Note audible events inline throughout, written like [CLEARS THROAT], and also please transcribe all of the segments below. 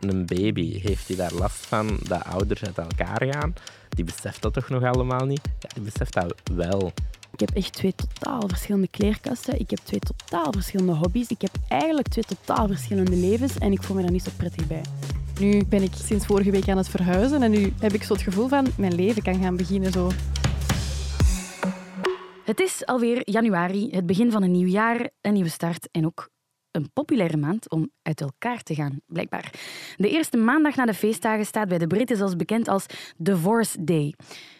een baby, heeft hij daar last van dat ouders uit elkaar gaan? Die beseft dat toch nog allemaal niet? Ja, die beseft dat wel. Ik heb echt twee totaal verschillende kleerkasten. Ik heb twee totaal verschillende hobby's. Ik heb eigenlijk twee totaal verschillende levens en ik voel me daar niet zo prettig bij. Nu ben ik sinds vorige week aan het verhuizen en nu heb ik zo het gevoel van mijn leven kan gaan beginnen zo. Het is alweer januari, het begin van een nieuw jaar, een nieuwe start en ook een populaire maand om uit elkaar te gaan, blijkbaar. De eerste maandag na de feestdagen staat bij de Britten zelfs bekend als Divorce Day.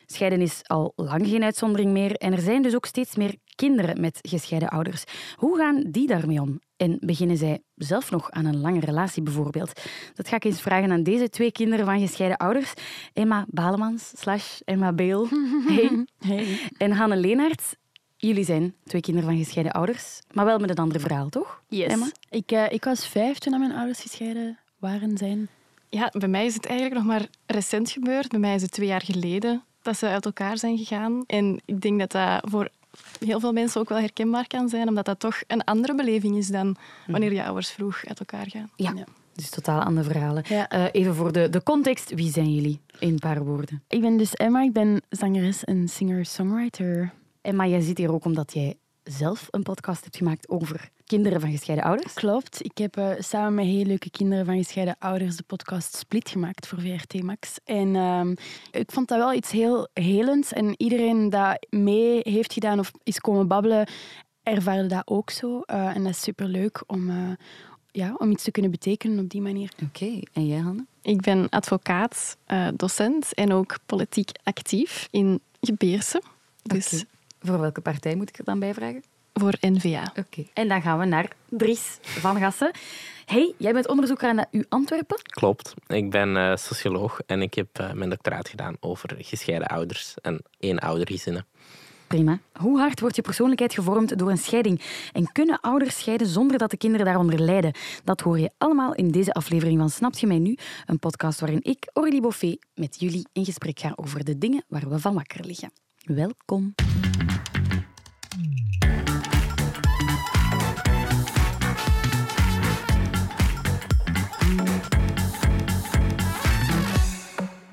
Scheiden is al lang geen uitzondering meer en er zijn dus ook steeds meer kinderen met gescheiden ouders. Hoe gaan die daarmee om? En beginnen zij zelf nog aan een lange relatie bijvoorbeeld? Dat ga ik eens vragen aan deze twee kinderen van gescheiden ouders. Emma Balemans slash Emma Beel. [LAUGHS] Hey. Hey. En Hanne Leenaerts. Jullie zijn twee kinderen van gescheiden ouders, maar wel met een ander verhaal, toch? Yes. Emma? Ik, eh, ik was vijf toen mijn ouders gescheiden waren zijn. Ja, bij mij is het eigenlijk nog maar recent gebeurd. Bij mij is het twee jaar geleden dat ze uit elkaar zijn gegaan. En ik denk dat dat voor heel veel mensen ook wel herkenbaar kan zijn, omdat dat toch een andere beleving is dan wanneer je ouders vroeg uit elkaar gaan. Ja. Ja. Dus totaal andere verhalen. Ja. Eh, even voor de, de context, wie zijn jullie in een paar woorden? Ik ben dus Emma, ik ben zangeres en singer-songwriter. Emma, jij zit hier ook omdat jij zelf een podcast hebt gemaakt over kinderen van gescheiden ouders. Klopt. Ik heb eh, samen met heel leuke kinderen van gescheiden ouders de podcast Split gemaakt voor VRT Max. En ehm, ik vond dat wel iets heel helends. En iedereen dat mee heeft gedaan of is komen babbelen, ervaarde dat ook zo. Eh, en dat is superleuk om, eh, ja, om iets te kunnen betekenen op die manier. Oké, en jij, Hanne? Ik ben advocaat, eh, docent en ook politiek actief in Gebeerse. Dus. Voor welke partij moet ik er dan bij vragen? voor NVA. Oké. En dan gaan we naar Dries van Gassen. Hey, jij bent onderzoeker aan de U Antwerpen. Klopt. Ik ben eh, socioloog en ik heb eh, mijn doctoraat gedaan over gescheiden ouders en eenoudergezinnen. Prima. Hoe hard wordt je persoonlijkheid gevormd door een scheiding? En kunnen ouders scheiden zonder dat de kinderen daaronder lijden? Dat hoor je allemaal in deze aflevering van Snapt je mij nu? Een podcast waarin ik, Aurélie Boffet, met jullie in gesprek ga over de dingen waar we van wakker liggen. Welkom.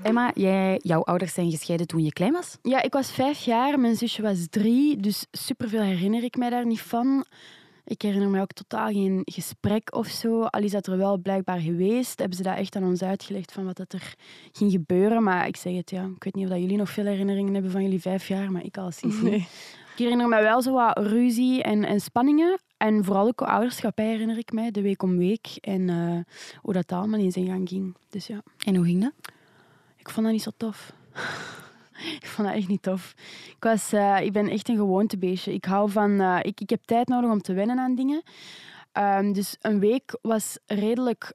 Emma, jij, jouw ouders zijn gescheiden toen je klein was? Ja, ik was vijf jaar, mijn zusje was drie, dus superveel herinner ik mij daar niet van. Ik herinner me ook totaal geen gesprek of zo. Al is dat er wel blijkbaar geweest, hebben ze dat echt aan ons uitgelegd van wat dat er ging gebeuren. Maar ik zeg het, ja, ik weet niet of dat jullie nog veel herinneringen hebben van jullie vijf jaar, maar ik al sinds [LAUGHS] niet. Ik herinner me wel zo wat ruzie en, en spanningen. En vooral ook ouderschap herinner ik mij, de week om week. En eh, hoe dat allemaal in zijn gang ging. Dus ja. En hoe ging dat? Ik vond dat niet zo tof. [LAUGHS] ik vond dat echt niet tof. Ik, was, eh, ik ben echt een gewoontebeestje. Ik hou van... eh, ik, ik heb tijd nodig om te wennen aan dingen. Ehm, dus een week was redelijk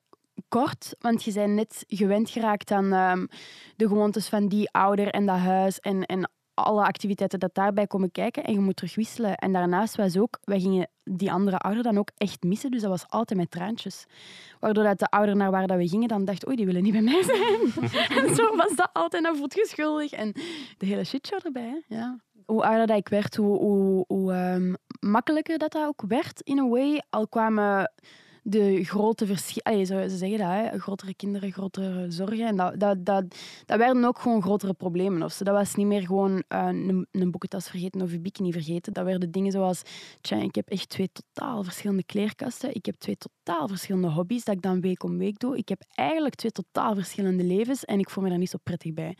kort, want je bent net gewend geraakt aan ehm, de gewoontes van die ouder en dat huis en, en alle activiteiten dat daarbij komen kijken. En je moet terug wisselen. En daarnaast was ook, wij gingen die andere ouder dan ook echt missen. Dus dat was altijd met traantjes. Waardoor dat de ouder naar waar dat we gingen dan dacht, oei, die willen niet bij mij zijn. [LAUGHS] en zo was dat altijd. En dan voelt. En de hele shitshow erbij. Hè? Ja. Hoe ouder dat ik werd, hoe, hoe, hoe ehm, makkelijker dat dat ook werd, in a way. Al kwamen de grote verschillen... Ze zeggen dat, hè? grotere kinderen, grotere zorgen. En dat, dat, dat, dat werden ook gewoon grotere problemen. Of zo. Dat was niet meer gewoon eh, een, een boekentas vergeten of je bikini vergeten. Dat werden dingen zoals... Tja, ik heb echt twee totaal verschillende kleerkasten. Ik heb twee totaal verschillende hobby's dat ik dan week om week doe. Ik heb eigenlijk twee totaal verschillende levens en ik voel me daar niet zo prettig bij.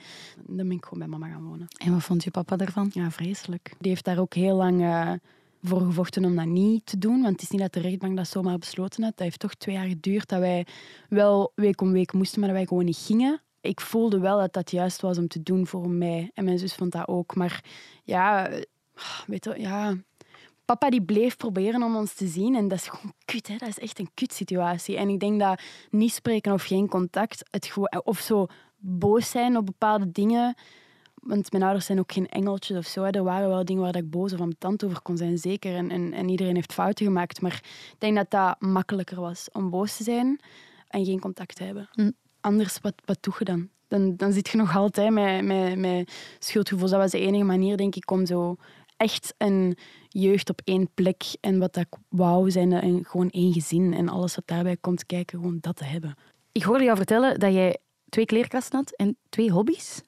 Dan ben ik gewoon bij mama gaan wonen. En wat vond je papa daarvan? Ja, vreselijk. Die heeft daar ook heel lang eh, voor gevochten om dat niet te doen. Want het is niet dat de rechtbank dat zomaar besloten had. Dat heeft toch twee jaar geduurd dat wij wel week om week moesten, maar dat wij gewoon niet gingen. Ik voelde wel dat dat juist was om te doen voor mij. En mijn zus vond dat ook. Maar ja, eh, weet je, ja... Papa die bleef proberen om ons te zien. En dat is gewoon kut, hè. Dat is echt een kutsituatie. En ik denk dat niet spreken of geen contact, het gewoon, of zo boos zijn op bepaalde dingen... Want mijn ouders zijn ook geen engeltjes of zo. hè. Er waren wel dingen waar ik boos of ambetant over kon zijn, zeker. En, en, en iedereen heeft fouten gemaakt. Maar ik denk dat dat makkelijker was om boos te zijn en geen contact te hebben. Hm. Anders, wat, wat doe je dan? Dan, dan zit je nog altijd met, met, met schuldgevoel. Dat was de enige manier, denk ik, om zo echt een jeugd op één plek en wat dat ik wou zijn, en gewoon één gezin en alles wat daarbij komt kijken, gewoon dat te hebben. Ik hoorde jou vertellen dat jij twee kleerkasten had en twee hobby's.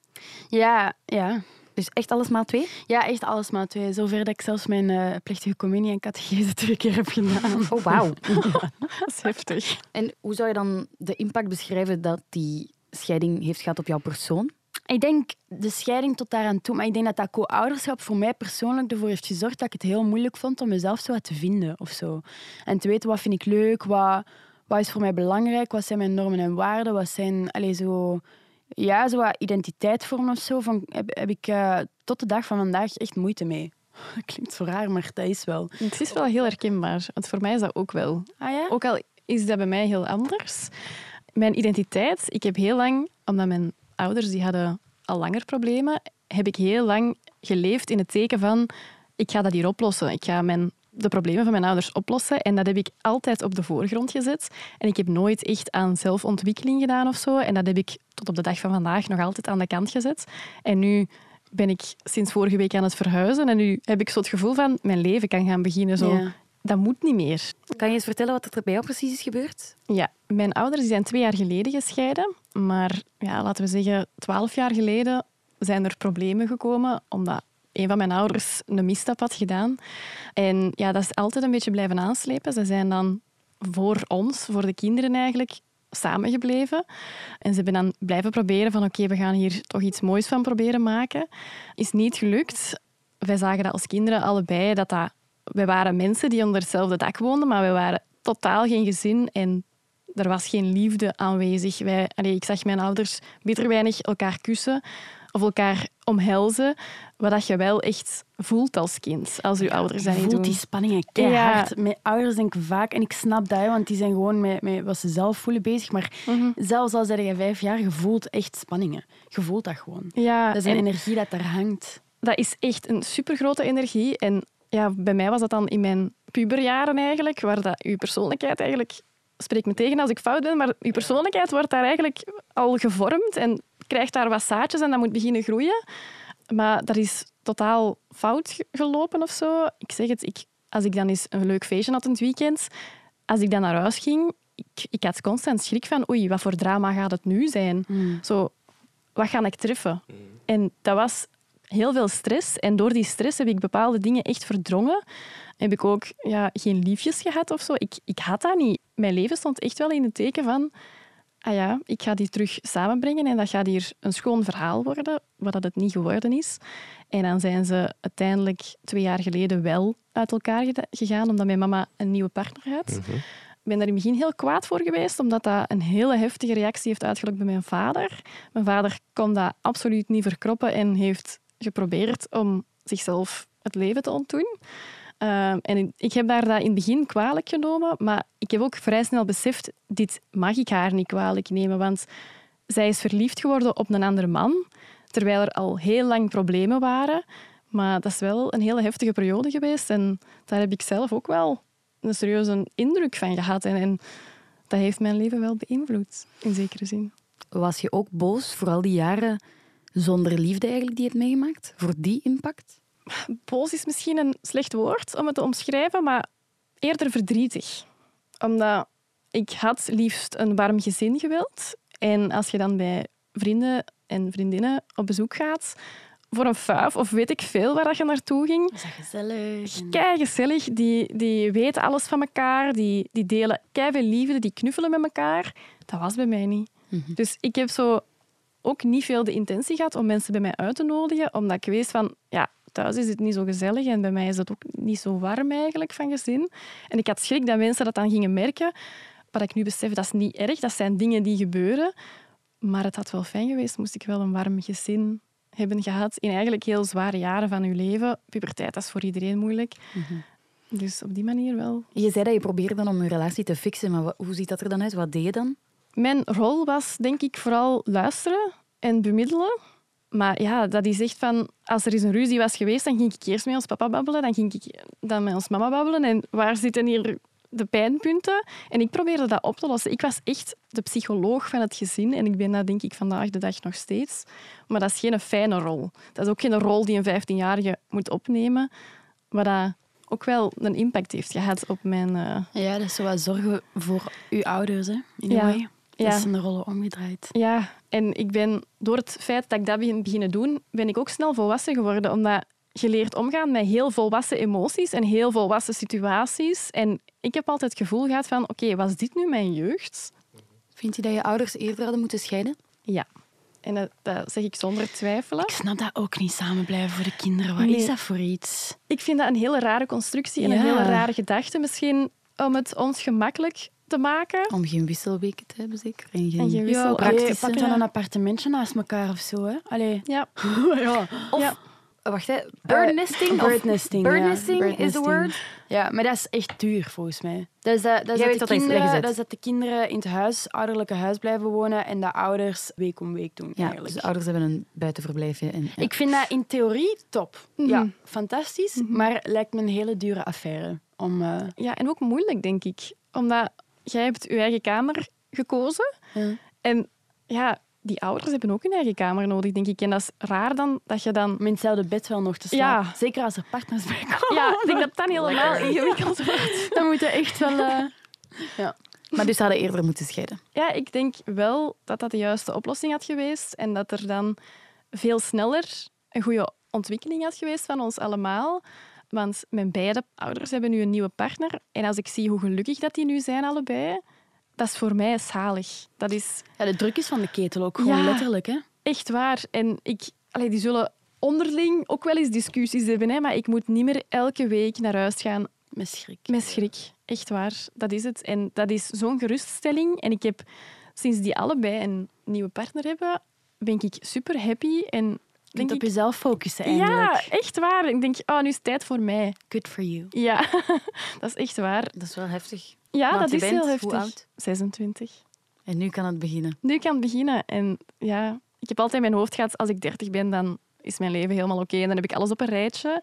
Ja, ja. Dus echt alles maal twee? Ja, echt alles maar twee. Zover dat ik zelfs mijn eh, plechtige communie en catechese [LAUGHS] twee keer heb gedaan. Oh, wauw. [LAUGHS] Dat is heftig. En hoe zou je dan de impact beschrijven dat die scheiding heeft gehad op jouw persoon? Ik denk de scheiding tot daaraan toe, maar ik denk dat dat co-ouderschap voor mij persoonlijk ervoor heeft gezorgd dat ik het heel moeilijk vond om mezelf zo wat te vinden of zo. En te weten wat vind ik leuk, wat, wat is voor mij belangrijk, wat zijn mijn normen en waarden, wat zijn allez, zo, ja, zo wat identiteit vormen of zo. Van, heb, heb ik eh, tot de dag van vandaag echt moeite mee. [LAUGHS] Dat klinkt zo raar, maar dat is wel. Het is wel heel herkenbaar, want voor mij is dat ook wel. Ah ja? Ook al is dat bij mij heel anders. Mijn identiteit, ik heb heel lang, omdat mijn ouders die hadden al langer problemen, heb ik heel lang geleefd in het teken van ik ga dat hier oplossen. Ik ga mijn, de problemen van mijn ouders oplossen. En dat heb ik altijd op de voorgrond gezet. En ik heb nooit echt aan zelfontwikkeling gedaan of zo. En dat heb ik tot op de dag van vandaag nog altijd aan de kant gezet. En nu ben ik sinds vorige week aan het verhuizen. En nu heb ik zo het gevoel van mijn leven kan gaan beginnen. Zo. Ja. Dat moet niet meer. Kan je eens vertellen wat er bij jou precies is gebeurd? Ja, mijn ouders zijn twee jaar geleden gescheiden. Maar ja, laten we zeggen, twaalf jaar geleden zijn er problemen gekomen omdat een van mijn ouders een misstap had gedaan. En ja, dat is altijd een beetje blijven aanslepen. Ze zijn dan voor ons, voor de kinderen eigenlijk, samengebleven. En ze hebben dan blijven proberen van oké, we gaan hier toch iets moois van proberen maken. Is niet gelukt. Wij zagen dat als kinderen allebei, dat dat... Wij waren mensen die onder hetzelfde dak woonden, maar we waren totaal geen gezin en er was geen liefde aanwezig. Wij, allee, ik zag mijn ouders bitter weinig elkaar kussen of elkaar omhelzen, wat dat je wel echt voelt als kind, als je ouders dat Je voelt doen. die spanningen keihard. Mijn ouders denken vaak, en ik snap dat, want die zijn gewoon met, met wat ze zelf voelen bezig. Maar Mhm. zelfs al zijn je vijf jaar, je voelt echt spanningen. Je voelt dat gewoon. Ja, Dat is een en energie dat daar hangt. dat is echt een supergrote energie. En ja, bij mij was dat dan in mijn puberjaren eigenlijk, waar dat uw persoonlijkheid eigenlijk... Spreek me tegen als ik fout ben, maar uw persoonlijkheid wordt daar eigenlijk al gevormd en krijgt daar wat zaadjes en dat moet beginnen groeien. Maar dat is totaal fout ge- gelopen of zo. Ik zeg het, ik, als ik dan eens een leuk feestje had in het weekend, als ik dan naar huis ging, ik, ik had constant schrik van oei, wat voor drama gaat het nu zijn? Zo, wat ga ik treffen? En dat was heel veel stress. En door die stress heb ik bepaalde dingen echt verdrongen. Heb ik ook ja, geen liefjes gehad of zo. Ik, ik had dat niet. Mijn leven stond echt wel in het teken van... Ah ja, ik ga die terug samenbrengen en dat gaat hier een schoon verhaal worden, wat dat het niet geworden is. En dan zijn ze uiteindelijk twee jaar geleden wel uit elkaar gegaan, omdat mijn mama een nieuwe partner had. Ik ben daar in het begin heel kwaad voor geweest, omdat dat een hele heftige reactie heeft uitgelokt bij mijn vader. Mijn vader kon dat absoluut niet verkroppen en heeft geprobeerd om zichzelf het leven te ontdoen. Ehm, en ik heb daar dat in het begin kwalijk genomen, maar ik heb ook vrij snel beseft, dit mag ik haar niet kwalijk nemen, want zij is verliefd geworden op een andere man, terwijl er al heel lang problemen waren. Maar dat is wel een hele heftige periode geweest en daar heb ik zelf ook wel een serieuze indruk van gehad. En, en dat heeft mijn leven wel beïnvloed, in zekere zin. Was je ook boos voor al die jaren zonder liefde eigenlijk die je hebt meegemaakt? Voor die impact? Boos is misschien een slecht woord om het te omschrijven, maar eerder verdrietig. Omdat ik had liefst een warm gezin gewild. En als je dan bij vrienden en vriendinnen op bezoek gaat, voor een fuif of weet ik veel waar dat je naartoe ging, Is dat gezellig? En- kei gezellig. Die, die weten alles van elkaar. Die, die delen kei veel liefde. Die knuffelen met elkaar. Dat was bij mij niet. Dus ik heb zo ook niet veel de intentie gehad om mensen bij mij uit te nodigen. Omdat ik wist van, ja, thuis is het niet zo gezellig. En bij mij is het ook niet zo warm eigenlijk van gezin. En ik had schrik dat mensen dat dan gingen merken. Wat ik nu besef, dat is niet erg. Dat zijn dingen die gebeuren. Maar het had wel fijn geweest, moest ik wel een warm gezin hebben gehad in eigenlijk heel zware jaren van uw leven. Puberteit, dat is voor iedereen moeilijk. Dus op die manier wel. Je zei dat je probeerde dan om je relatie te fixen, maar hoe ziet dat er dan uit? Wat deed je dan? Mijn rol was denk ik vooral luisteren en bemiddelen. Maar ja, dat is echt van... Als er eens een ruzie was geweest, dan ging ik eerst met ons papa babbelen. Dan ging ik dan met ons mama babbelen. En waar zitten hier de pijnpunten? En ik probeerde dat op te lossen. Ik was echt de psycholoog van het gezin. En ik ben dat denk ik vandaag de dag nog steeds. Maar dat is geen fijne rol. Dat is ook geen rol die een 15-jarige moet opnemen. Maar dat ook wel een impact heeft gehad op mijn... eh, Ja, dat is zo wat zorgen voor uw ouders, hè? In Ja. a Dat Ja. zijn de rollen omgedraaid. Ja, en ik ben door het feit dat ik dat begin beginnen doen, ben ik ook snel volwassen geworden. Omdat je leert omgaan met heel volwassen emoties en heel volwassen situaties. En ik heb altijd het gevoel gehad van, oké, was dit nu mijn jeugd? Vind je dat je ouders eerder hadden moeten scheiden? Ja. En dat, dat zeg ik zonder twijfelen. Ik snap dat ook niet samen blijven voor de kinderen. Wat Nee. is dat voor iets? Ik vind dat een hele rare constructie en Ja. een hele rare gedachte. Misschien om het ons gemakkelijk te maken. Om geen wisselweken te hebben, zeker. En geen... En geen Ja, wissel. oké, praktisch, pak hè? dan een appartementje naast elkaar of zo. Hè? Allee. [LAUGHS] Ja. [LAUGHS] ja. Of, Ja. eh, wacht, hè. Birdnesting? of- Birdnesting, Birdnesting ja. is the word. Ja, maar dat is echt duur volgens mij. Dat is dat, dat, is dat, de kinderen, dat is dat de kinderen in het huis, ouderlijke huis blijven wonen en de ouders week om week doen. Ja, eigenlijk. dus de ouders hebben een buitenverblijfje. En, ja. Ik vind dat in theorie top. Mhm. Ja, fantastisch. Maar lijkt me een hele dure affaire. Om, eh, ja, en ook moeilijk, denk ik. Omdat jij hebt je eigen kamer gekozen. ja. En ja, die ouders hebben ook hun eigen kamer nodig, denk ik. En dat is raar dan dat je dan... om in hetzelfde bed wel nog te slapen. Ja. Zeker als er partners bij komen. [LAUGHS] Ja, ik denk dat dat helemaal ingewikkeld [LAUGHS] wordt. Dan moet je echt wel... eh, [LAUGHS] Maar dus hadden eerder moeten scheiden. Ja, ik denk wel dat dat de juiste oplossing had geweest. En dat er dan veel sneller een goede ontwikkeling had geweest van ons allemaal. Want mijn beide ouders hebben nu een nieuwe partner. En als ik zie hoe gelukkig dat die nu zijn, allebei, dat is voor mij zalig. Dat is ja, de druk is van de ketel ook gewoon Ja. letterlijk. Hè? echt waar. En ik, allee, die zullen onderling ook wel eens discussies hebben. Hè, maar ik moet niet meer elke week naar huis gaan Met schrik. met schrik. Echt waar. Dat is het. En dat is zo'n geruststelling. En ik heb sinds die allebei een nieuwe partner hebben, ben ik super happy. En kunt op ik, jezelf focussen eindelijk. ja, echt waar. Ik denk, oh, nu is het tijd voor mij. Good for you. Ja, [LAUGHS] dat is echt waar. Dat is wel heftig. Ja, Want dat je is bent heel hoe heftig. oud? 26. En nu kan het beginnen. Nu kan het beginnen. En ja, ik heb altijd in mijn hoofd gehad, als ik 30 ben, dan is mijn leven helemaal oké. En dan heb ik alles op een rijtje.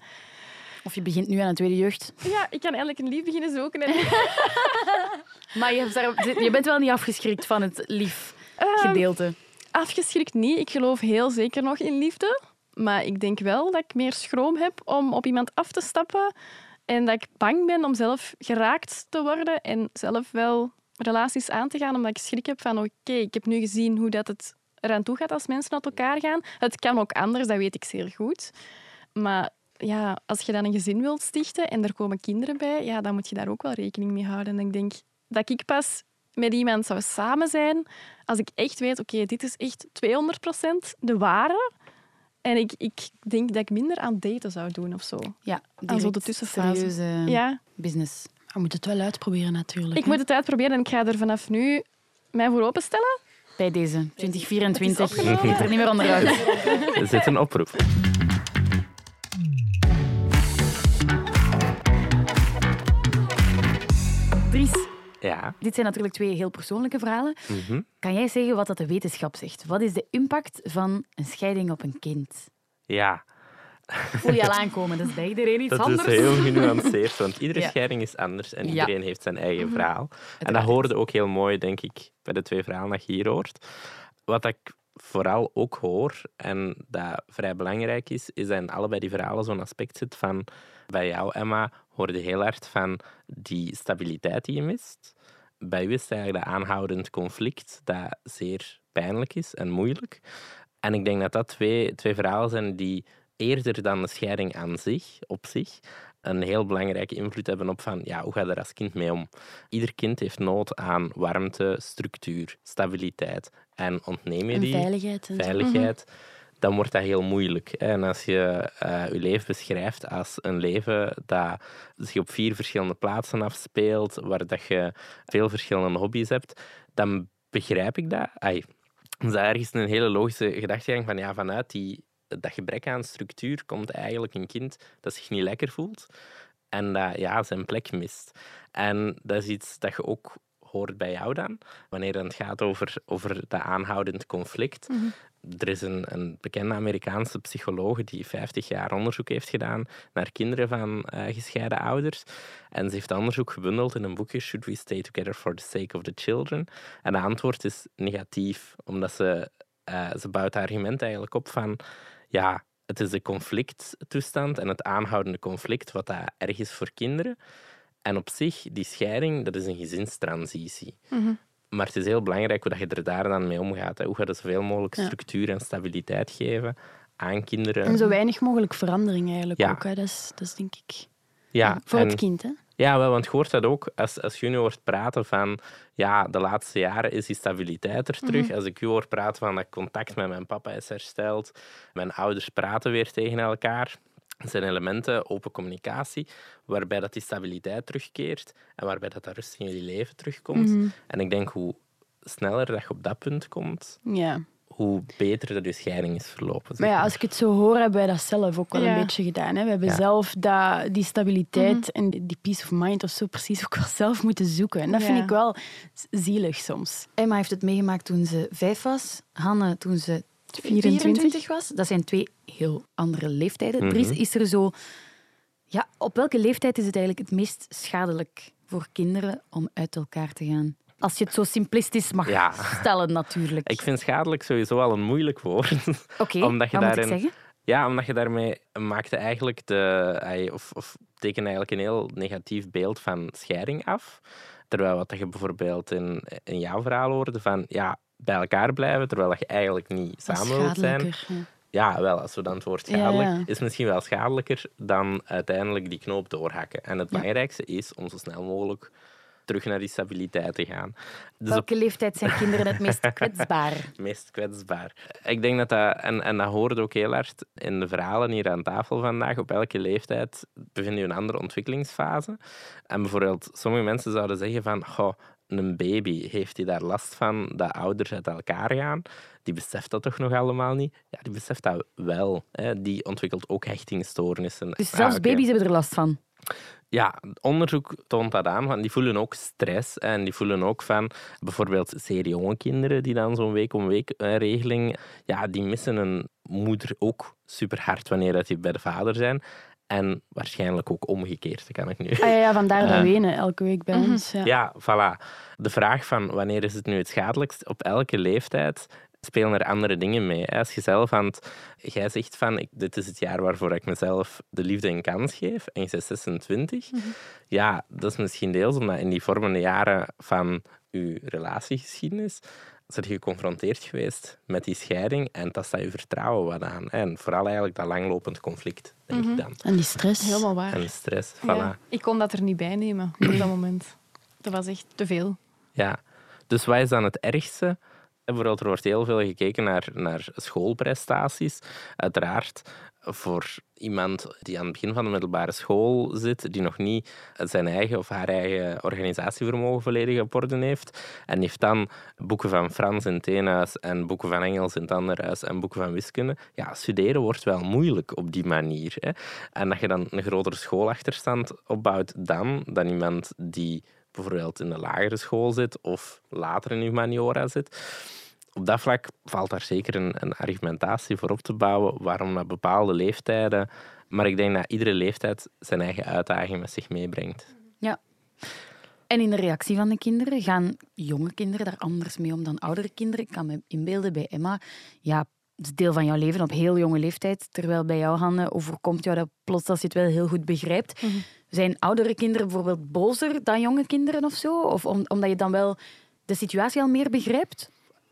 Of je begint nu aan een tweede jeugd. Ja, ik kan eigenlijk een lief beginnen zoeken. En... [LAUGHS] Maar je, hebt daar- je bent wel niet afgeschrikt van het lief Ehm, gedeelte. Afgeschrikt niet. Ik geloof heel zeker nog in liefde. Maar ik denk wel dat ik meer schroom heb om op iemand af te stappen. En dat ik bang ben om zelf geraakt te worden. En zelf wel relaties aan te gaan. Omdat ik schrik heb van, oké, ik heb nu gezien hoe dat het eraan toe gaat als mensen uit elkaar gaan. Het kan ook anders, dat weet ik zeer goed. Maar ja, als je dan een gezin wilt stichten en er komen kinderen bij, ja, dan moet je daar ook wel rekening mee houden. En ik denk dat ik pas met iemand zou samen zijn als ik echt weet, oké, dit is echt 200% de ware. En ik, ik denk dat ik minder aan daten zou doen of zo. Ja, zo de tussenfase. serieuze Ja, business. Je moet het wel uitproberen natuurlijk. ik hè. moet het uitproberen en ik ga er vanaf nu mij voor openstellen. Bij deze, 2024. Het is opgenomen. Moet er niet meer onderuit. [LAUGHS] Er zit een oproep. Ja. dit zijn natuurlijk twee heel persoonlijke verhalen. mhm. Kan jij zeggen wat dat de wetenschap zegt? Wat is de impact van een scheiding op een kind? Ja, Voel je al aankomen, dat is bij iedereen iets dat anders. is heel genuanceerd, want iedere Ja. scheiding is anders en Ja. iedereen heeft zijn eigen verhaal. En dat hoorde ook heel mooi, denk ik, bij de twee verhalen dat je hier hoort. Wat ik vooral ook hoor, en dat vrij belangrijk is, is dat in allebei die verhalen zo'n aspect zit van... Bij jou, Emma, hoorde heel hard van die stabiliteit die je mist. Bij u is het eigenlijk dat aanhoudend conflict dat zeer pijnlijk is en moeilijk. En ik denk dat dat twee, twee verhalen zijn die eerder dan de scheiding aan zich, op zich, een heel belangrijke invloed hebben op van ja, hoe ga je er als kind mee om. Ieder kind heeft nood aan warmte, structuur, stabiliteit. En ontneem je En die veiligheid. En zo. veiligheid, dan wordt dat heel moeilijk. En als je eh, je leven beschrijft als een leven dat zich op vier verschillende plaatsen afspeelt, waar dat je veel verschillende hobby's hebt, dan begrijp ik dat. Ai, is ergens een hele logische gedachtegang van ja, vanuit die, dat gebrek aan structuur komt eigenlijk een kind dat zich niet lekker voelt en dat ja, zijn plek mist. En dat is iets dat je ook hoort bij jou dan, wanneer het gaat over, over dat aanhoudend conflict. Er is een, bekende Amerikaanse psycholoog die 50 jaar onderzoek heeft gedaan naar kinderen van eh, gescheiden ouders. En ze heeft onderzoek gebundeld in een boekje Should We Stay Together for the Sake of the Children? En het antwoord is negatief, omdat ze, eh, ze bouwt het argument eigenlijk op van ja, het is de conflicttoestand en het aanhoudende conflict wat dat erg is voor kinderen. En op zich, die scheiding, dat is een gezinstransitie. Mhm. Maar het is heel belangrijk hoe dat je er daar dan mee omgaat. Hè. Hoe ga je zoveel mogelijk structuur en stabiliteit geven aan kinderen. En zo weinig mogelijk verandering eigenlijk Ja. ook. Hè. Dat, is, dat is denk ik ja, voor en- het kind. Hè. Ja, wel, want je hoort dat ook als, als je nu hoort praten van ja, de laatste jaren is die stabiliteit er terug. Mhm. Als ik u hoor praten van dat contact met mijn papa is hersteld, mijn ouders praten weer tegen elkaar. Dat zijn elementen, open communicatie, waarbij dat die stabiliteit terugkeert en waarbij dat, dat rust in jullie leven terugkomt. Mhm. En ik denk hoe sneller dat je op dat punt komt, Ja. hoe beter dat je scheiding is verlopen. Maar ja, als ik het zo hoor, hebben wij dat zelf ook wel Ja. een beetje gedaan. Hè. We hebben Ja. zelf dat, die stabiliteit en die peace of mind of zo precies ook wel [LAUGHS] zelf moeten zoeken. En dat vind ik wel zielig soms. Emma heeft het meegemaakt toen ze vijf was. Hanne toen ze 24. 24 was. Dat zijn twee heel andere leeftijden. Mhm. Dries, is er zo... Ja, op welke leeftijd is het eigenlijk het meest schadelijk voor kinderen om uit elkaar te gaan? Als je het zo simplistisch mag Ja. stellen, natuurlijk. Ik vind schadelijk sowieso al een moeilijk woord. Oké, [LAUGHS] je wat moet ik daarin- zeggen? Ja, omdat je daarmee maakte eigenlijk de, of, of teken eigenlijk een heel negatief beeld van scheiding af. Terwijl wat je bijvoorbeeld in, in jouw verhaal hoorde van ja, bij elkaar blijven, terwijl je eigenlijk niet samen wilt zijn. ja. Wel, als we dan het woord schadelijk, ja. is misschien wel schadelijker dan uiteindelijk die knoop doorhakken. En het belangrijkste is om zo snel mogelijk terug naar die stabiliteit te gaan. Dus op Welke leeftijd zijn kinderen het meest [LAUGHS] kwetsbaar? meest kwetsbaar. Ik denk dat dat, en, en dat hoorde ook heel hard in de verhalen hier aan tafel vandaag, op elke leeftijd bevind je een andere ontwikkelingsfase. En bijvoorbeeld, sommige mensen zouden zeggen van, goh, een baby, heeft hij daar last van dat ouders uit elkaar gaan? Die beseft dat toch nog allemaal niet? Ja, die beseft dat wel. Hè. Die ontwikkelt ook hechtingstoornissen. Dus Ah, zelfs baby's hebben er last van. Ja, onderzoek toont dat aan. Want die voelen ook stress. En die voelen ook van bijvoorbeeld zeer jonge kinderen die dan zo'n week-om-week eh, regeling. Ja, die missen een moeder ook super hard wanneer dat die bij de vader zijn. En waarschijnlijk ook omgekeerd, dat kan ik nu. Ah, ja, ja, vandaar dat Eh. wenen elke week bij Mhm. ons. Ja. Ja, voilà. De vraag van wanneer is het nu het schadelijkst? Op elke leeftijd spelen er andere dingen mee. hè. Als je zelf aan het... Jij zegt van, ik, dit is het jaar waarvoor ik mezelf de liefde een kans geef. En je bent 26. Ja, dat is misschien deels omdat in die vormende jaren van je relatiegeschiedenis je geconfronteerd geweest met die scheiding en dat staat je vertrouwen wat aan. En vooral eigenlijk dat langlopend conflict, denk ik dan. En die stress. Helemaal waar. En stress, voilà. Ja. Ik kon dat er niet bij nemen op dat [CLEARS THROAT] moment. Dat was echt te veel. Ja, dus wat is dan het ergste? Bijvoorbeeld, er wordt heel veel gekeken naar, naar schoolprestaties. Uiteraard, voor iemand die aan het begin van de middelbare school zit, die nog niet zijn eigen of haar eigen organisatievermogen volledig op orde heeft, en heeft dan boeken van Frans in het ene huis en boeken van Engels in het andere huis en boeken van wiskunde, ja, studeren wordt wel moeilijk op die manier. Hè. En dat je dan een grotere schoolachterstand opbouwt dan, dan iemand die bijvoorbeeld in de lagere school zit of later in humaniora zit. Op dat vlak valt daar zeker een, een argumentatie voor op te bouwen waarom na bepaalde leeftijden. Maar ik denk dat iedere leeftijd zijn eigen uitdaging met zich meebrengt. En in de reactie van de kinderen gaan jonge kinderen daar anders mee om dan oudere kinderen. Ik kan me inbeelden bij Emma, ja, het is deel van jouw leven op heel jonge leeftijd. Terwijl bij jou, Hanne, overkomt jou dat plots als je het wel heel goed begrijpt. Zijn oudere kinderen bijvoorbeeld bozer dan jonge kinderen of zo? Of om- omdat je dan wel de situatie al meer begrijpt?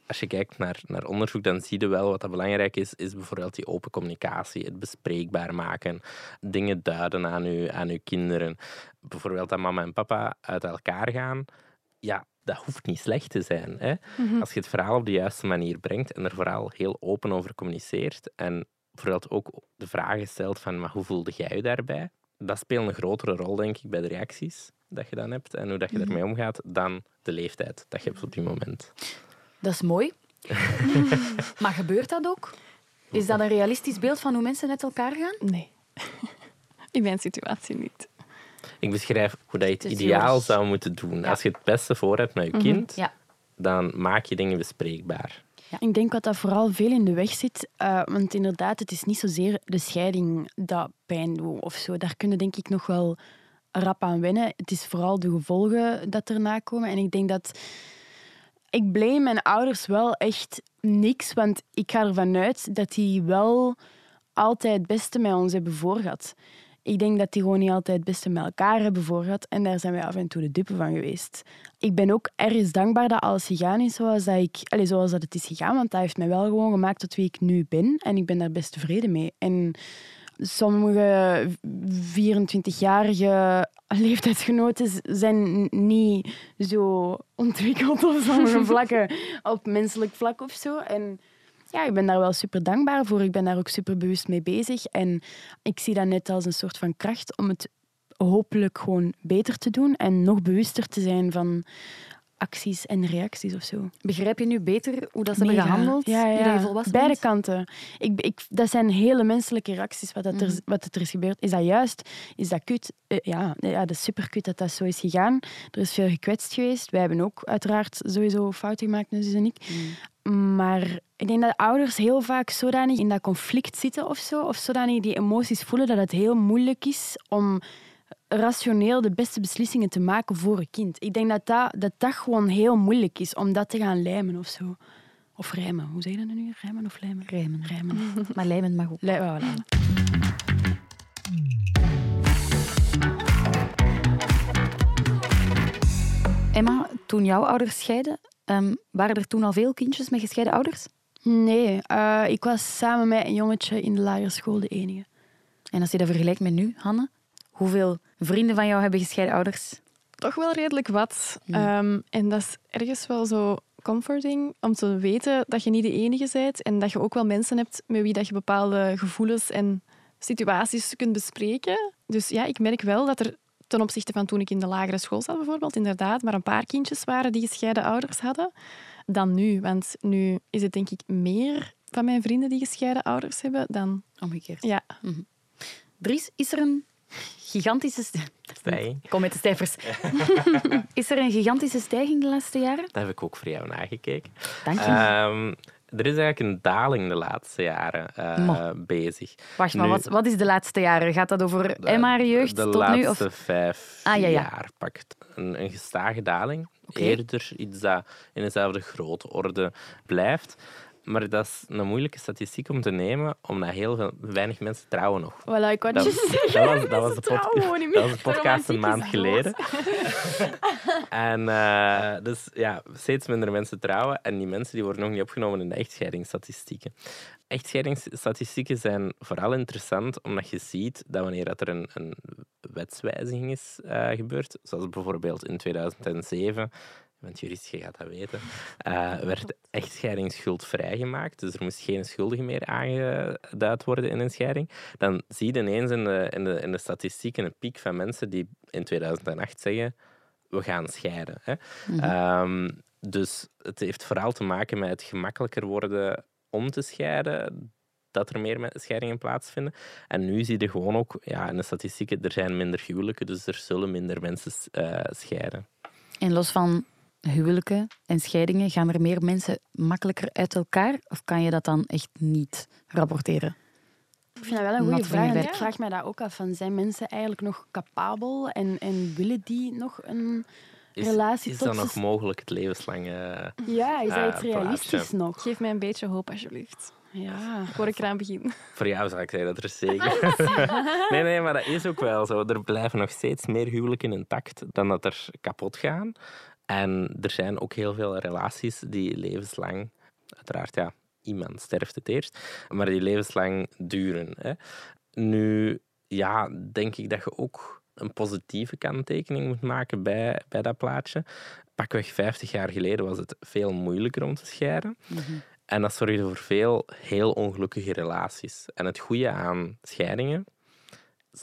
Als je kijkt naar, naar onderzoek, dan zie je wel wat dat belangrijk is, is bijvoorbeeld die open communicatie, het bespreekbaar maken, dingen duiden aan je, aan uw kinderen. Bijvoorbeeld dat mama en papa uit elkaar gaan. Ja, dat hoeft niet slecht te zijn. Hè? Als je het verhaal op de juiste manier brengt en er vooral heel open over communiceert en bijvoorbeeld ook de vragen stelt van maar hoe voelde jij je daarbij? Dat speelt een grotere rol, denk ik, bij de reacties dat je dan hebt en hoe dat je ermee omgaat dan de leeftijd dat je hebt op die moment. Dat is mooi. [LAUGHS] maar gebeurt dat ook? Is dat een realistisch beeld van hoe mensen uit elkaar gaan? Nee. [LAUGHS] In mijn situatie niet. Ik beschrijf hoe dat je het ideaal yours. zou moeten doen. Ja. Als je het beste voor hebt met je kind, Ja. dan maak je dingen bespreekbaar. Ik denk wat dat vooral veel in de weg zit. eh, want inderdaad, het is niet zozeer de scheiding dat pijn doet of zo. Daar kunnen denk ik nog wel rap aan wennen. Het is vooral de gevolgen dat erna komen. En ik denk dat... Ik blame mijn ouders wel echt niks. Want ik ga ervan uit dat die wel altijd het beste met ons hebben voorgehad. Ik denk dat die gewoon niet altijd het beste met elkaar hebben voorgehad. En daar zijn wij af en toe de dupe van geweest. Ik ben ook ergens dankbaar dat alles gegaan is zoals, dat ik, allez, zoals dat het is gegaan. Want dat heeft mij wel gewoon gemaakt tot wie ik nu ben. En ik ben daar best tevreden mee. En sommige 24-jarige [LAUGHS] leeftijdsgenoten zijn niet zo ontwikkeld op sommige vlakken, [LAUGHS] op menselijk vlak of zo. En ja, ik ben daar wel super dankbaar voor. Ik ben daar ook super bewust mee bezig. En ik zie dat net als een soort van kracht om het hopelijk gewoon beter te doen en nog bewuster te zijn van acties en reacties of zo. Begrijp je nu beter hoe dat ze hebben gehandeld? Ja, ja. Beide kanten. Ik, ik, dat zijn hele menselijke reacties wat, dat er, Mhm. wat er is gebeurd. Is dat juist? Is dat kut? Eh, ja, ja, dat is super kut dat dat zo is gegaan. Er is veel gekwetst geweest. Wij hebben ook uiteraard sowieso fouten gemaakt, zus en ik. Maar ik denk dat ouders heel vaak zodanig in dat conflict zitten of zo, of zodanig die emoties voelen dat het heel moeilijk is om rationeel de beste beslissingen te maken voor een kind. Ik denk dat dat, dat, dat gewoon heel moeilijk is om dat te gaan lijmen of zo. Of rijmen. Hoe zeg je dat nu? Rijmen of lijmen? Rijmen. Rijmen. [LAUGHS] Maar lijmen mag ook. Lij- voilà. Emma, toen jouw ouders scheiden, ehm, waren er toen al veel kindjes met gescheiden ouders? Nee, eh, ik was samen met een jongetje in de lagere school de enige. En als je dat vergelijkt met nu, Hanne, hoeveel vrienden van jou hebben gescheiden ouders? Toch wel redelijk wat. Ja. Ehm, en dat is ergens wel zo comforting om te weten dat je niet de enige bent en dat je ook wel mensen hebt met wie dat je bepaalde gevoelens en situaties kunt bespreken. Dus ja, ik merk wel dat er ten opzichte van toen ik in de lagere school zat bijvoorbeeld, inderdaad, maar een paar kindjes waren die gescheiden ouders hadden dan nu. Want nu is het denk ik meer van mijn vrienden die gescheiden ouders hebben dan... Omgekeerd. Ja, Dries, is er een gigantische... st- Stijging. Kom met de cijfers. [LAUGHS] is er een gigantische stijging de laatste jaren? Dat heb ik ook voor jou nagekeken. Dank je. Ehm, er is eigenlijk een daling de laatste jaren eh, bezig. Wacht, maar nu- wat, wat is de laatste jaren? Gaat dat over De- Emma jeugd de tot laatste nu? Of... vijf Ah, ja, ja. jaar pakt een, een gestage daling. Eerder iets dat in dezelfde grootorde blijft. Maar dat is een moeilijke statistiek om te nemen, omdat heel veel, weinig mensen trouwen nog. Voilà, ik Dat, dat was, dat was de, pod- dat meer. was de podcast een maand geleden. [LAUGHS] en eh, dus ja, steeds minder mensen trouwen. En die mensen die worden nog niet opgenomen in de echtscheidingsstatistieken. Echtscheidingsstatistieken zijn vooral interessant omdat je ziet dat wanneer dat er een, een wetswijziging is eh, gebeurd, zoals bijvoorbeeld in 2007, bent jurist, je gaat dat weten, eh, werd echtscheidingsschuld vrijgemaakt. Dus er moest geen schuldige meer aangeduid worden in een scheiding. Dan zie je ineens in de, in de, in de statistieken een piek van mensen die in 2008 zeggen we gaan scheiden. Hè. Ehm, dus het heeft vooral te maken met het gemakkelijker worden om te scheiden, dat er meer me- scheidingen plaatsvinden. En nu zie je gewoon ook ja, in de statistieken, er zijn minder huwelijken, dus er zullen minder mensen eh, scheiden. En los van huwelijken en scheidingen, gaan er meer mensen makkelijker uit elkaar? Of kan je dat dan echt niet rapporteren? Ik vind dat wel een goede vraag. en. Ik vraag mij dat ook af. Van, zijn mensen eigenlijk nog capabel en, en willen die nog een Is, relatie is tot dat nog mogelijk, het levenslang? eh, Ja, is dat iets realistisch plaatje. nog? geef mij een beetje hoop alsjeblieft. Ja. Voor ik eraan begin. Voor jou zou ik zeggen dat er zeker. [LAUGHS] nee, nee, maar dat is ook wel zo. Er blijven nog steeds meer huwelijken intact dan dat er kapot gaan. En er zijn ook heel veel relaties die levenslang, uiteraard ja, iemand sterft het eerst, maar die levenslang duren. Hè. Nu, ja, denk ik dat je ook een positieve kanttekening moet maken bij, bij dat plaatje. Pakweg 50 jaar geleden was het veel moeilijker om te scheiden. En dat zorgde voor veel heel ongelukkige relaties. En het goede aan scheidingen,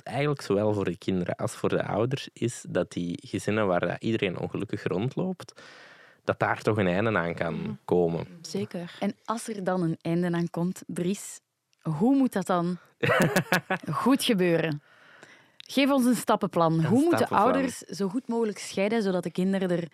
eigenlijk zowel voor de kinderen als voor de ouders, is dat die gezinnen waar dat iedereen ongelukkig rondloopt, dat daar toch een einde aan kan komen. Zeker. En als er dan een einde aan komt, Dries, hoe moet dat dan [LAUGHS] goed gebeuren? Geef ons een stappenplan. hoe moeten stappenplan. ouders zo goed mogelijk scheiden, zodat de kinderen er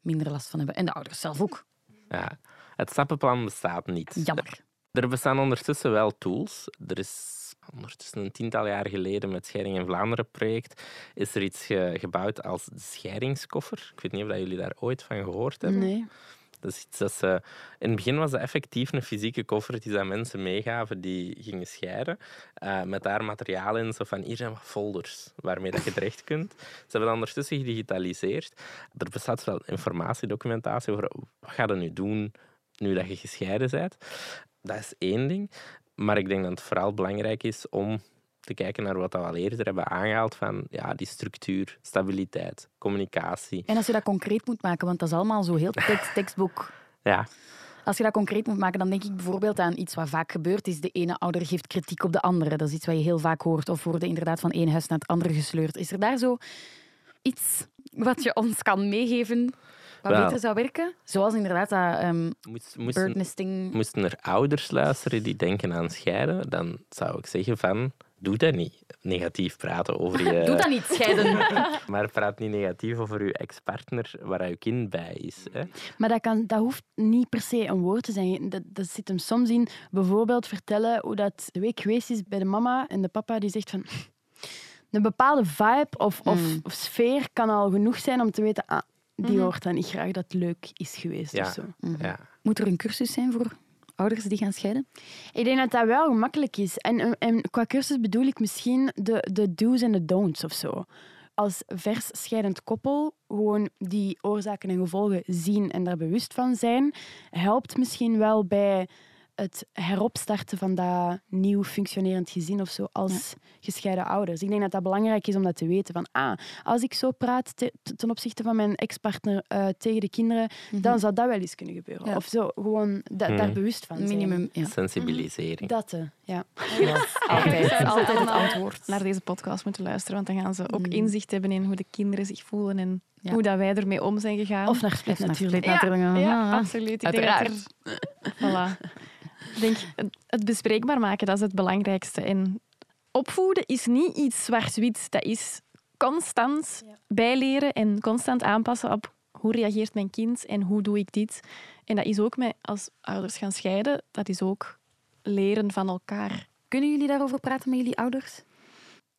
minder last van hebben? En de ouders zelf ook. Ja. Het stappenplan bestaat niet. Jammer. Er bestaan ondertussen wel tools. Er is ondertussen een tiental jaar geleden met Scheiding in Vlaanderen project is er iets ge- gebouwd als de scheidingskoffer. Ik weet niet of jullie daar ooit van gehoord hebben. Nee. Dat is iets dat ze... In het begin was dat effectief een fysieke koffer die ze aan mensen meegaven die gingen scheiden. eh, met daar materiaal in, zo van hier zijn wat folders waarmee dat je terecht kunt. Ze hebben dat ondertussen gedigitaliseerd. Er bestaat wel informatiedocumentatie over wat ga je nu doen nu dat je gescheiden bent. Dat is één ding. Maar ik denk dat het vooral belangrijk is om te kijken naar wat we al eerder hebben aangehaald van ja, die structuur, stabiliteit, communicatie. En als je dat concreet moet maken, want dat is allemaal zo heel tekst, [LAUGHS] tekstboek. Ja, Als je dat concreet moet maken, dan denk ik bijvoorbeeld aan iets wat vaak gebeurt, is de ene ouder geeft kritiek op de andere. Dat is iets wat je heel vaak hoort. Of worden inderdaad van één huis naar het andere gesleurd. Is er daar zo iets wat je ons kan meegeven wat beter zou werken? Zoals inderdaad dat um, moest, moesten, birdnesting. moesten er ouders luisteren die denken aan scheiden, dan zou ik zeggen van doe dat niet. Negatief praten over [LAUGHS] je... Doe dat niet, scheiden. [LAUGHS] Maar praat niet negatief over je ex-partner waar je kind bij is. Hè. Maar dat, kan, dat hoeft niet per se een woord te zijn. Dat, dat zit hem soms in bijvoorbeeld vertellen hoe dat de week geweest is bij de mama en de papa die zegt van... Een bepaalde vibe of, of, Mm. of sfeer kan al genoeg zijn om te weten... Ah, die Mhm. hoort dan niet graag dat het leuk is geweest Ja. of zo. Ja. Moet er een cursus zijn voor ouders die gaan scheiden? Ik denk dat dat wel gemakkelijk is. En, en qua cursus bedoel ik misschien de, de do's en de don'ts of zo. Als vers scheidend koppel gewoon die oorzaken en gevolgen zien en daar bewust van zijn, helpt misschien wel bij het heropstarten van dat nieuw functionerend gezin of zo als gescheiden ouders. Ik denk dat dat belangrijk is om dat te weten. Van, ah, als ik zo praat te- ten opzichte van mijn ex-partner eh, tegen de kinderen, dan zou dat wel eens kunnen gebeuren. Ja. Of zo, gewoon da- Mhm. daar bewust van zijn. Minimum, ja. Sensibilisering. Dat, eh, ja. Ze altijd het antwoord. naar deze podcast moeten luisteren, want dan gaan ze ook Mm. inzicht hebben in hoe de kinderen zich voelen en Ja. hoe dat wij ermee om zijn gegaan. Of naar split naar natuurlijk. split natuurlijk. Ja, absoluut. Ik Uiteraard. Denk er- [LAUGHS] voilà. Ik denk, het- het bespreekbaar maken, dat is het belangrijkste. En opvoeden is niet iets zwart-wit. Dat is constant bijleren en constant aanpassen op hoe reageert mijn kind en hoe doe ik dit. En dat is ook met, als ouders gaan scheiden, dat is ook leren van elkaar. Kunnen jullie daarover praten met jullie ouders?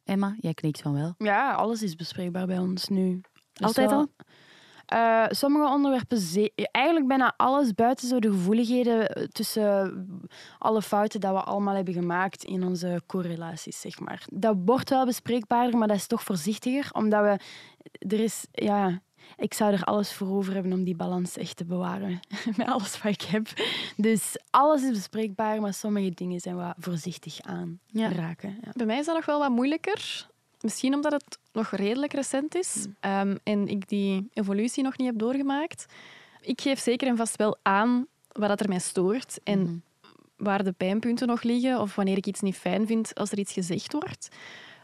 Emma, jij knikt van wel. Ja, alles is bespreekbaar bij ons nu. Dus Altijd wel- al? Eh, sommige onderwerpen, eigenlijk bijna alles buiten zo de gevoeligheden eh, tussen alle fouten dat we allemaal hebben gemaakt in onze correlaties, zeg maar. Dat wordt wel bespreekbaarder, maar dat is toch voorzichtiger, omdat we... Er is, ja... Ik zou er alles voor over hebben om die balans echt te bewaren. [LAUGHS] Met alles wat ik heb. Dus alles is bespreekbaar, maar sommige dingen zijn wat voorzichtig aan Ja. raken. Ja. Bij mij is dat nog wel wat moeilijker. Misschien omdat het nog redelijk recent is ehm, en ik die evolutie nog niet heb doorgemaakt. Ik geef zeker en vast wel aan wat dat er mij stoort en Mhm. waar de pijnpunten nog liggen of wanneer ik iets niet fijn vind als er iets gezegd wordt.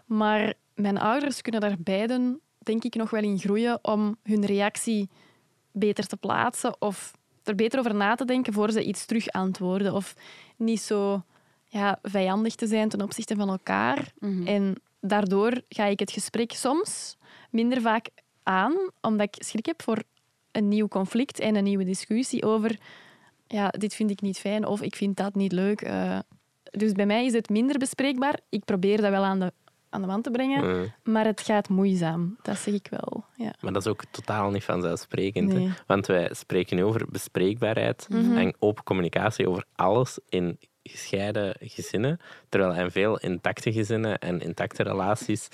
Maar mijn ouders kunnen daar beiden, denk ik, nog wel in groeien om hun reactie beter te plaatsen of er beter over na te denken voor ze iets terug antwoorden. Of niet zo ja, vijandig te zijn ten opzichte van elkaar. Mhm. En daardoor ga ik het gesprek soms minder vaak aan, omdat ik schrik heb voor een nieuw conflict en een nieuwe discussie over ja, dit vind ik niet fijn of ik vind dat niet leuk. Eh, dus bij mij is het minder bespreekbaar. Ik probeer dat wel aan de, aan de wand te brengen, maar het gaat moeizaam. Dat zeg ik wel. Ja. maar dat is ook totaal niet vanzelfsprekend. Nee. Want wij spreken nu over bespreekbaarheid en open communicatie over alles in gescheiden gezinnen. Terwijl in veel intacte gezinnen en intacte relaties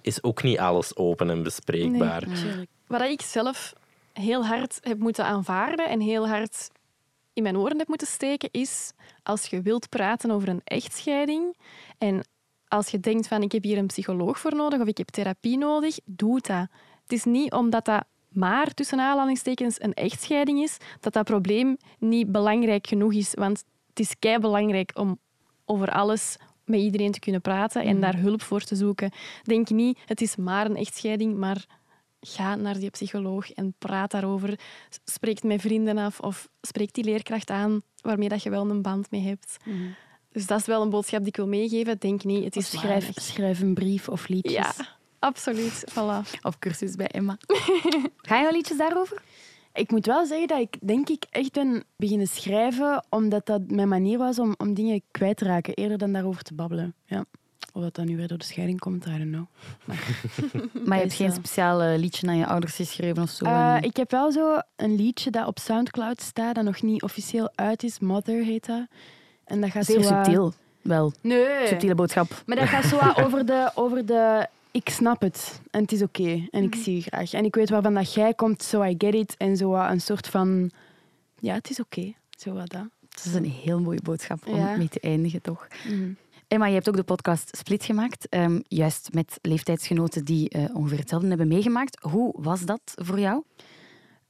is ook niet alles open en bespreekbaar. Wat ik zelf heel hard heb moeten aanvaarden en heel hard in mijn oren heb moeten steken, is als je wilt praten over een echtscheiding en als je denkt van ik heb hier een psycholoog voor nodig of ik heb therapie nodig, doe dat. Het is niet omdat dat maar tussen aanhalingstekens een echtscheiding is, dat dat probleem niet belangrijk genoeg is. Want het is kei belangrijk om over alles met iedereen te kunnen praten en daar hulp voor te zoeken. Denk niet, het is maar een echtscheiding, maar ga naar die psycholoog en praat daarover. Spreek met vrienden af of spreek die leerkracht aan waarmee dat je wel een band mee hebt. Dus dat is wel een boodschap die ik wil meegeven. Denk niet, het is schrijf, schrijf een brief of liedjes. Ja, absoluut. Voilà. Of cursus bij Emma. [LAUGHS] Ga je al liedjes daarover? Ik moet wel zeggen dat ik denk ik echt ben beginnen schrijven omdat dat mijn manier was om, om dingen kwijt te raken, eerder dan daarover te babbelen. Ja. Of dat dan nu weer door de scheiding komt, I don't know. Maar [LAUGHS] je hebt is geen speciaal liedje aan je ouders geschreven of zo? Eh, ik heb wel zo een liedje dat op Soundcloud staat, dat nog niet officieel uit is. Mother heet dat. En dat gaat Zeer zo... subtiel, wel. Nee. Subtiele boodschap. Maar dat gaat zo [LAUGHS] over de, over de... Ik snap het. En het is oké. En ik zie je graag. En ik weet waarvan dat jij komt, so I get it. En zo een soort van... Ja, het is oké. Zo wat dat. Het is een heel mooie boodschap om Ja. mee te eindigen, toch? Mhm. Emma, je hebt ook de podcast Split gemaakt. ehm, juist met leeftijdsgenoten die eh, ongeveer hetzelfde hebben meegemaakt. Hoe was dat voor jou?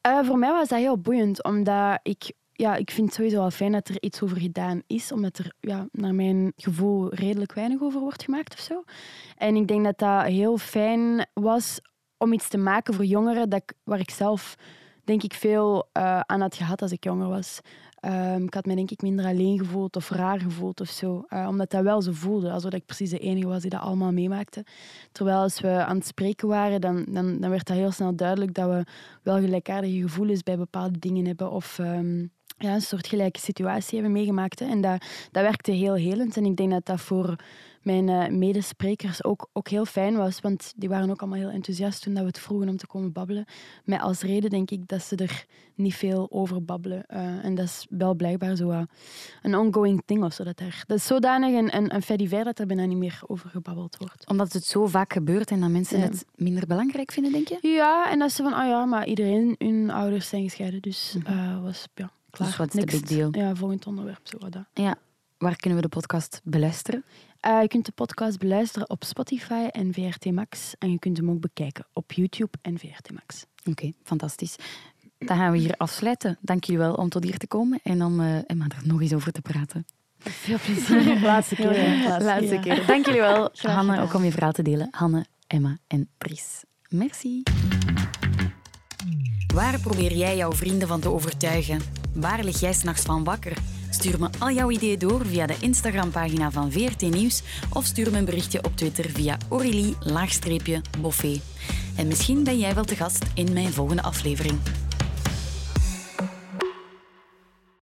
Eh, voor mij was dat heel boeiend, omdat ik, ja, ik vind het sowieso wel fijn dat er iets over gedaan is, omdat er ja, naar mijn gevoel redelijk weinig over wordt gemaakt of zo. En ik denk dat dat heel fijn was om iets te maken voor jongeren dat waar ik zelf denk ik veel eh, aan had gehad als ik jonger was. Ehm, ik had me denk ik minder alleen gevoeld of raar gevoeld of zo. Eh, omdat dat wel zo voelde, alsof ik precies de enige was die dat allemaal meemaakte. Terwijl als we aan het spreken waren, dan, dan, dan werd dat heel snel duidelijk dat we wel gelijkaardige gevoelens bij bepaalde dingen hebben of ehm, ja, een soort gelijke situatie hebben meegemaakt. Hè. En dat, dat werkte heel helend. En ik denk dat dat voor mijn eh, medesprekers ook, ook heel fijn was, want die waren ook allemaal heel enthousiast toen dat we het vroegen om te komen babbelen. Met als reden denk ik dat ze er niet veel over babbelen. Eh, en dat is wel blijkbaar zo eh, een ongoing thing of zo. Dat, er, dat is zodanig een, een, een fait divers dat er bijna niet meer over gebabbeld wordt. Omdat het zo vaak gebeurt en dat mensen Ja. het minder belangrijk vinden, denk je? Ja, en dat ze van, oh ja, maar iedereen, hun ouders zijn gescheiden. Dus eh, was, ja, klaar. Dus wat is de big deal? Ja, volgend onderwerp, zo wat dat. Ja. Waar kunnen we de podcast beluisteren? Eh, je kunt de podcast beluisteren op Spotify en VRT Max. En je kunt hem ook bekijken op YouTube en VRT Max. Oké, fantastisch. Dan gaan we hier afsluiten. Dank jullie wel om tot hier te komen en om eh, Emma er nog eens over te praten. Veel plezier. [LAUGHS] Laatste keer. hè. Laatste ja. keer. Dank jullie wel, Hanne, ook om je verhaal te delen. Hanne, Emma en Dries. Merci. Waar probeer jij jouw vrienden van te overtuigen? Waar lig jij s'nachts van wakker? Stuur me al jouw ideeën door via de Instagram-pagina van VRT Nieuws of stuur me een berichtje op Twitter via Aurélie-Boffé. En misschien ben jij wel te gast in mijn volgende aflevering.